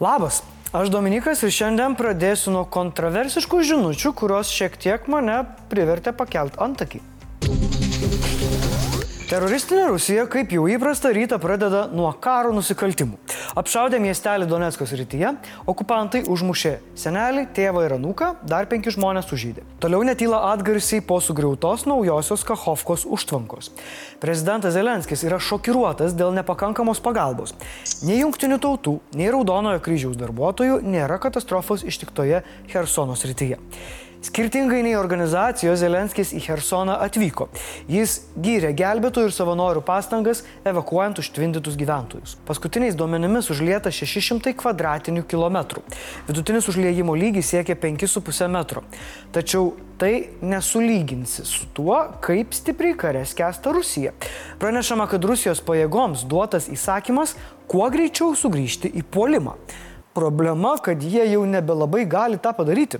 Labas, aš Dominikas ir šiandien pradėsiu nuo kontroversiškų žinučių, kurios šiek tiek mane privertė pakelt antakį. Teroristinė Rusija, kaip jau įprasta, rytą pradeda nuo karo nusikaltimų. Apšaudė miestelį Donetskos rytyje, okupantai užmušė senelį, tėvą ir anūką, dar penki žmonės sužydė. Toliau netyla atgarsiai po sugriautos naujosios Kahovkos užtvankos. Prezidentas Zelenskis yra šokiruotas dėl nepakankamos pagalbos. Nei jungtinių tautų, nei Raudonojo kryžiaus darbuotojų nėra katastrofos ištiktoje Hersono srityje. Skirtingai nei organizacijos, Zelenskis į Hersoną atvyko. Jis gyrė gelbėtojų ir savanorių pastangas evakuojant užtvindytus gyventojus. Paskutiniais duomenimis užlieta 600 kvadratinių kilometrų. Vidutinis užliejimo lygis siekia 5,5 metro. Tačiau tai nesulyginsi su tuo, kaip stipriai karės kesta Rusija. Pranešama, kad Rusijos pajėgoms duotas įsakymas kuo greičiau sugrįžti į puolimą. Problema, kad jie jau nebelabai gali tą padaryti.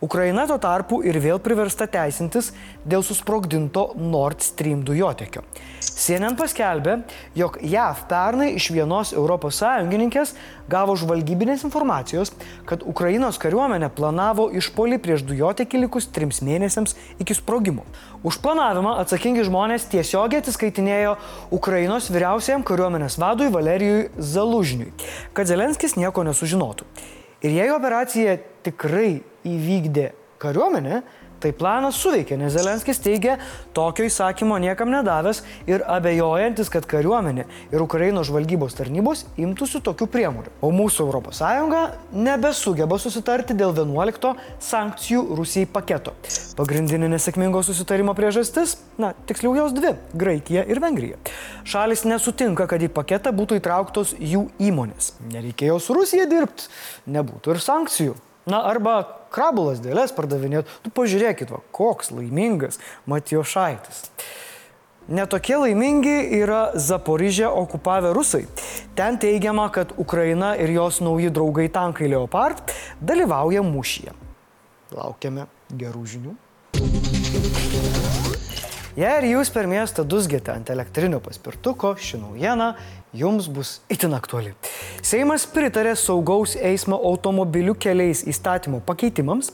Ukraina tuo tarpu ir vėl priversta teisintis dėl susprogdinto Nord Stream dujotekio. CNN paskelbė, jog JAV pernai iš vienos ES gavo žvalgybinės informacijos, kad Ukrainos kariuomenė planavo išpolį prieš dujotekį likus trims mėnesiams iki sprogimo. Už planavimą atsakingi žmonės tiesiogiai atsiskaitinėjo Ukrainos vyriausiajam kariuomenės vadui Valerijui Zalužniui, kad Zelenskis nieko nesužinotų. Ir jei operacija tikrai įvykdė kariuomenė, Tai planas suveikė, nes Zelenskis teigia tokio įsakymo niekam nedavęs ir abejojantis, kad kariuomenė ir Ukrainos žvalgybos tarnybos imtųsi tokių priemonių. O mūsų ES nebesugeba susitarti dėl 11 sankcijų Rusijai paketo. Pagrindinė nesėkmingo susitarimo priežastis - na, tiksliau jos dvi - Graikija ir Vengrija. Šalis nesutinka, kad į paketą būtų įtrauktos jų įmonės. Nereikėjo su Rusija dirbti, nebūtų ir sankcijų. Na, arba krabulas dėlės pardavinėt. Tu pažiūrėkit, va, koks laimingas Matijošaitis. Netokie laimingi yra Zaporižė okupavę rusai. Ten teigiama, kad Ukraina ir jos nauji draugai tankai Leopard dalyvauja mūšyje. Laukiame gerų žinių. Jei ir jūs per miestą dusgėte ant elektrinio paspirtuko, ši naujiena jums bus itin aktuali. Seimas pritarė saugaus eismo automobilių keliais įstatymo pakeitimams,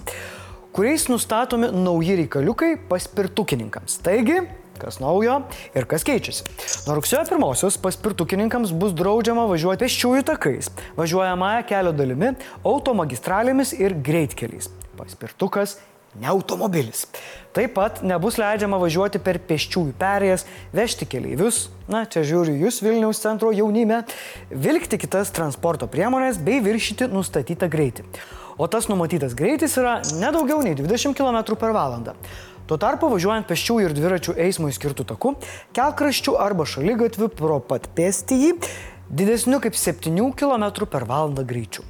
kuriais nustatomi nauji reikaliukai paspirtukininkams. Taigi, kas naujo ir kas keičiasi. Nuo rugsėjo pirmosios paspirtukininkams bus draudžiama važiuoti pėsčiųjų takais, važiuojamąją kelio dalimi, automagistralėmis ir greitkeliais. Paspirtukas ne automobilis. Taip pat nebus leidžiama važiuoti per pėsčiųjų perėjas, vežti keleivius, na čia žiūriu jūs Vilniaus centro jaunime, vilkti kitas transporto priemonės bei viršyti nustatytą greitį. O tas numatytas greitis yra nedaugiau nei 20 km per valandą. Tuo tarpu važiuojant pėsčiųjų ir dviračių eismui skirtų taku, kelkraščių arba šalygatvių pro pat pėstįjį didesniu kaip 7 km per valandą greičiu.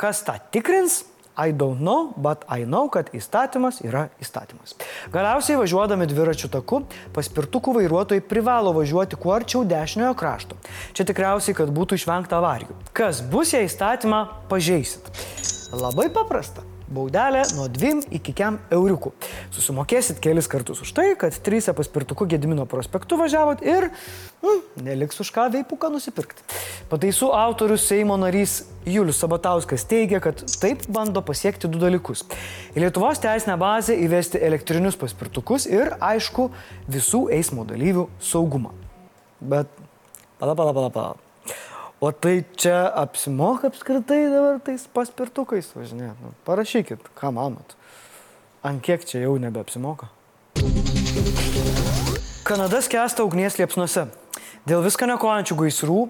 Kas tą tikrins? I don't know, but I know, kad įstatymas yra įstatymas. Galiausiai važiuodami dviračių taku, paspirtukų vairuotojai privalo važiuoti kuo arčiau dešiniojo krašto. Čia tikriausiai, kad būtų išvengta avarijų. Kas bus, jei įstatymą pažeisit? Labai paprasta baudelė nuo 2 iki 5 euriukų. Susimokėsit kelis kartus už tai, kad trysia paspirtuku Gedimino prospektu važiavot ir mm, neliks už ką veipuką nusipirkti. Pataisų autorius Seimo narys Julius Sabatauskas teigia, kad taip bando pasiekti du dalykus. Į Lietuvos teisinę bazę įvesti elektrinius paspirtukus ir, aišku, visų eismo dalyvių saugumą. Bet pala, pala, pala, pala. O tai čia apsimoka apskritai dabar tais paspirtukais važinėti? Nu, parašykit, ką manot. Ant kiek čia jau nebeapsimoka? Kanada skęsta ugnies liepsnuose. Dėl viską nekojančių gaisrų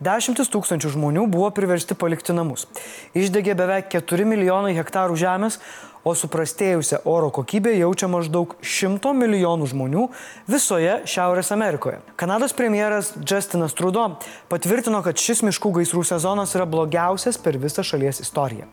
dešimtis tūkstančių žmonių buvo priversti palikti namus. Išdegė beveik 4 milijonai hektarų žemės, o suprastėjusią oro kokybę jaučia maždaug 100 milijonų žmonių visoje Šiaurės Amerikoje. Kanados premjeras Justinas Trudeau patvirtino, kad šis miškų gaisrų sezonas yra blogiausias per visą šalies istoriją.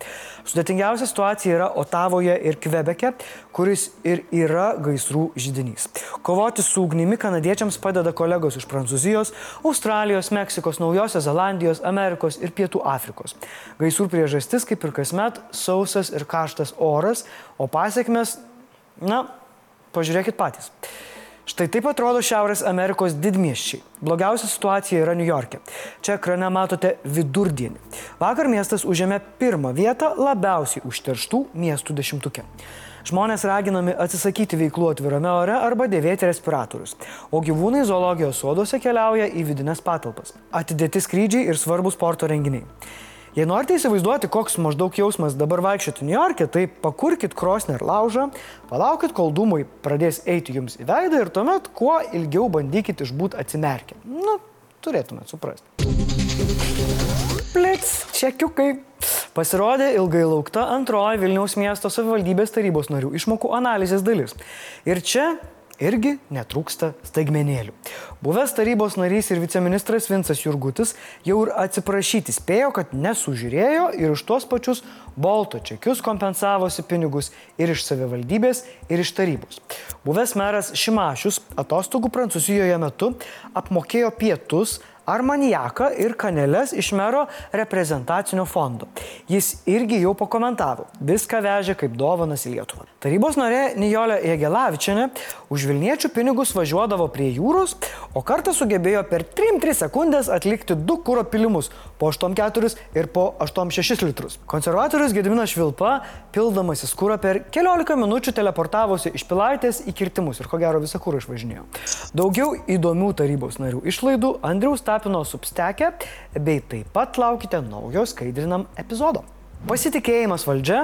Sudėtingiausia situacija yra Otavoje ir Kvebeke, kuris ir yra gaisrų žydinys. Kovoti su ugnimi kanadiečiams padeda kolegos iš Prancūzijos, Australijos, Meksikos, Naujosios Zelandijos, Amerikos ir Pietų Afrikos. Gaisrų priežastis, kaip ir kasmet, sausas ir karštas oras, o pasiekmes, na, pažiūrėkit patys. Štai taip atrodo Šiaurės Amerikos didmieščiai. Blogiausia situacija yra New York'e. Čia ekrane matote vidurdienį. Vakar miestas užėmė pirmą vietą labiausiai užterštų miestų dešimtuke. Žmonės raginami atsisakyti veiklų atvirame ore arba dėvėti respiratorius, o gyvūnai zoologijos soduose keliauja į vidinės patalpas. Atidėti skrydžiai ir svarbus sporto renginiai. Jei norite įsivaizduoti, koks maždaug jausmas dabar vaikščioti New York'e, tai pakurkit krosnį ir laužą, palaukit, kol dūmai pradės eiti jums į veidą ir tuomet kuo ilgiau bandykit išbūti atsimerkę. Nu, turėtumėt suprasti. Plits, čekiukai. Pasirodė ilgai laukta antroji Vilniaus miesto savivaldybės tarybos narių išmokų analizės dalis. Ir čia irgi netrūksta staigmenėlių. Buvęs tarybos narys ir viceministras Vincas Jurgutis jau ir atsiprašyti spėjo, kad nesužiūrėjo ir už tuos pačius bolto čekius kompensavosi pinigus ir iš savivaldybės, ir iš tarybos. Buvęs meras Šimašius atostogų Prancūzijoje metu apmokėjo pietus Armanijaką ir Kaneles iš mero reprezentacinio fondo. Jis irgi jau pakomentavo, viską vežė kaip dovanas į Lietuvą. Tarybos narė Nijolė Jegelavičiane už Vilniečių pinigus važiuodavo prie jūros, o kartą sugebėjo per 3-3 sekundės atlikti du kūro pilimus po 8,4 ir po 8,6 litrus. Konservatorius Gediminas Švilpa, pildamasis kūrą per keliolika minučių teleportavosi iš Pilaitės į kirtimus ir ko gero visą kūrą išvažinėjo. Daugiau įdomių tarybos narių išlaidų Andriaus Tapino substekė, bei taip pat laukite naujo skaidrinam epizodo. Pasitikėjimas valdžia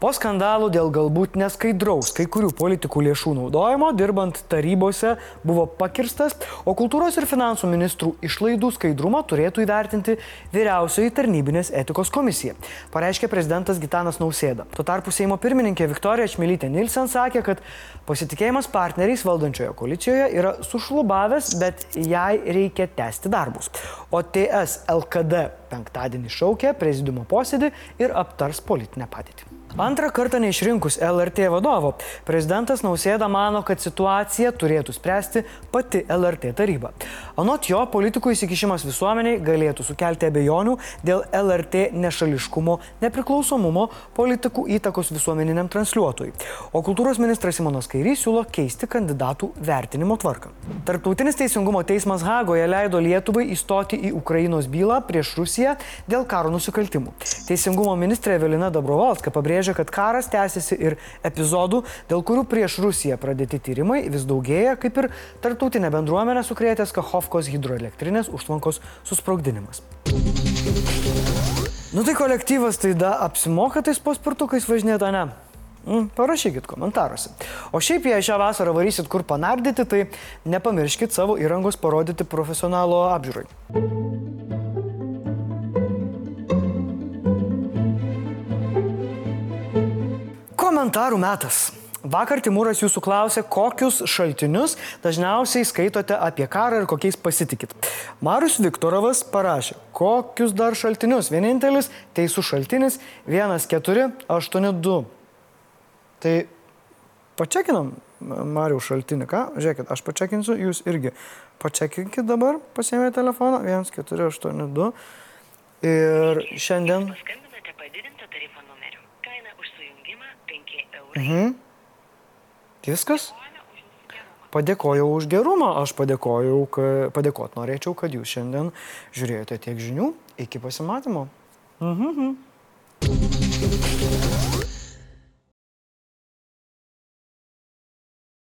Po skandalų dėl galbūt neskaidraus kai kurių politikų lėšų naudojimo dirbant tarybose buvo pakirstas, o kultūros ir finansų ministrų išlaidų skaidrumą turėtų įvertinti vyriausioji tarnybinės etikos komisija, pareiškė prezidentas Gitanas Nausėda. Tuo tarpu Seimo pirmininkė Viktorija Čmilytė Nilsen sakė, kad pasitikėjimas partneriais valdančioje koalicijoje yra sušlubavęs, bet jai reikia tęsti darbus. O TS LKD penktadienį šaukė prezidiumo posėdį ir aptars politinę padėtį. Antrą kartą neišrinkus LRT vadovo, prezidentas Nausėda mano, kad situaciją turėtų spręsti pati LRT taryba. Anot jo, politikų įsikišimas visuomeniai galėtų sukelti abejonių dėl LRT nešališkumo, nepriklausomumo, politikų įtakos visuomeniniam transliuotojui. O kultūros ministras Simonas Kairys siūlo keisti kandidatų vertinimo tvarką. Tarptautinis teisingumo teismas Hagoje leido Lietuvai įstoti į Ukrainos bylą prieš Rusiją dėl karo nusikaltimų. Teisingumo ministrė Evelina Dabrovalska pabrėžia, kad karas tęsiasi ir epizodų, dėl kurių prieš Rusiją pradėti tyrimai vis daugėja, kaip ir tarptautinė bendruomenė sukrėtęs Kachovkos hidroelektrinės užtvankos susprogdinimas. Nu tai kolektyvas tai da apsimoka tais paspirtukais važinėti, ne? Mm, parašykit komentaruose. O šiaip jei šią vasarą varysit kur panardyti, tai nepamirškit savo įrangos parodyti profesionalo apžiūrai. Komentarų metas. Vakar Timūras jūsų klausė, kokius šaltinius dažniausiai skaitote apie karą ir kokiais pasitikit. Marius Viktorovas parašė, kokius dar šaltinius. Vienintelis teisų šaltinis 1482. Tai pačekinam Marių šaltinį, ką? Žiūrėkit, aš pačekinsiu, jūs irgi pačekinkit dabar, pasiėmė telefoną 1482. Ir šiandien... Mhm. Viskas? Padėkojau už gerumą, aš padėkojau, kad, padėkot norėčiau, kad jūs šiandien žiūrėjote tiek žinių. Iki pasimatymo. Mhm. mhm.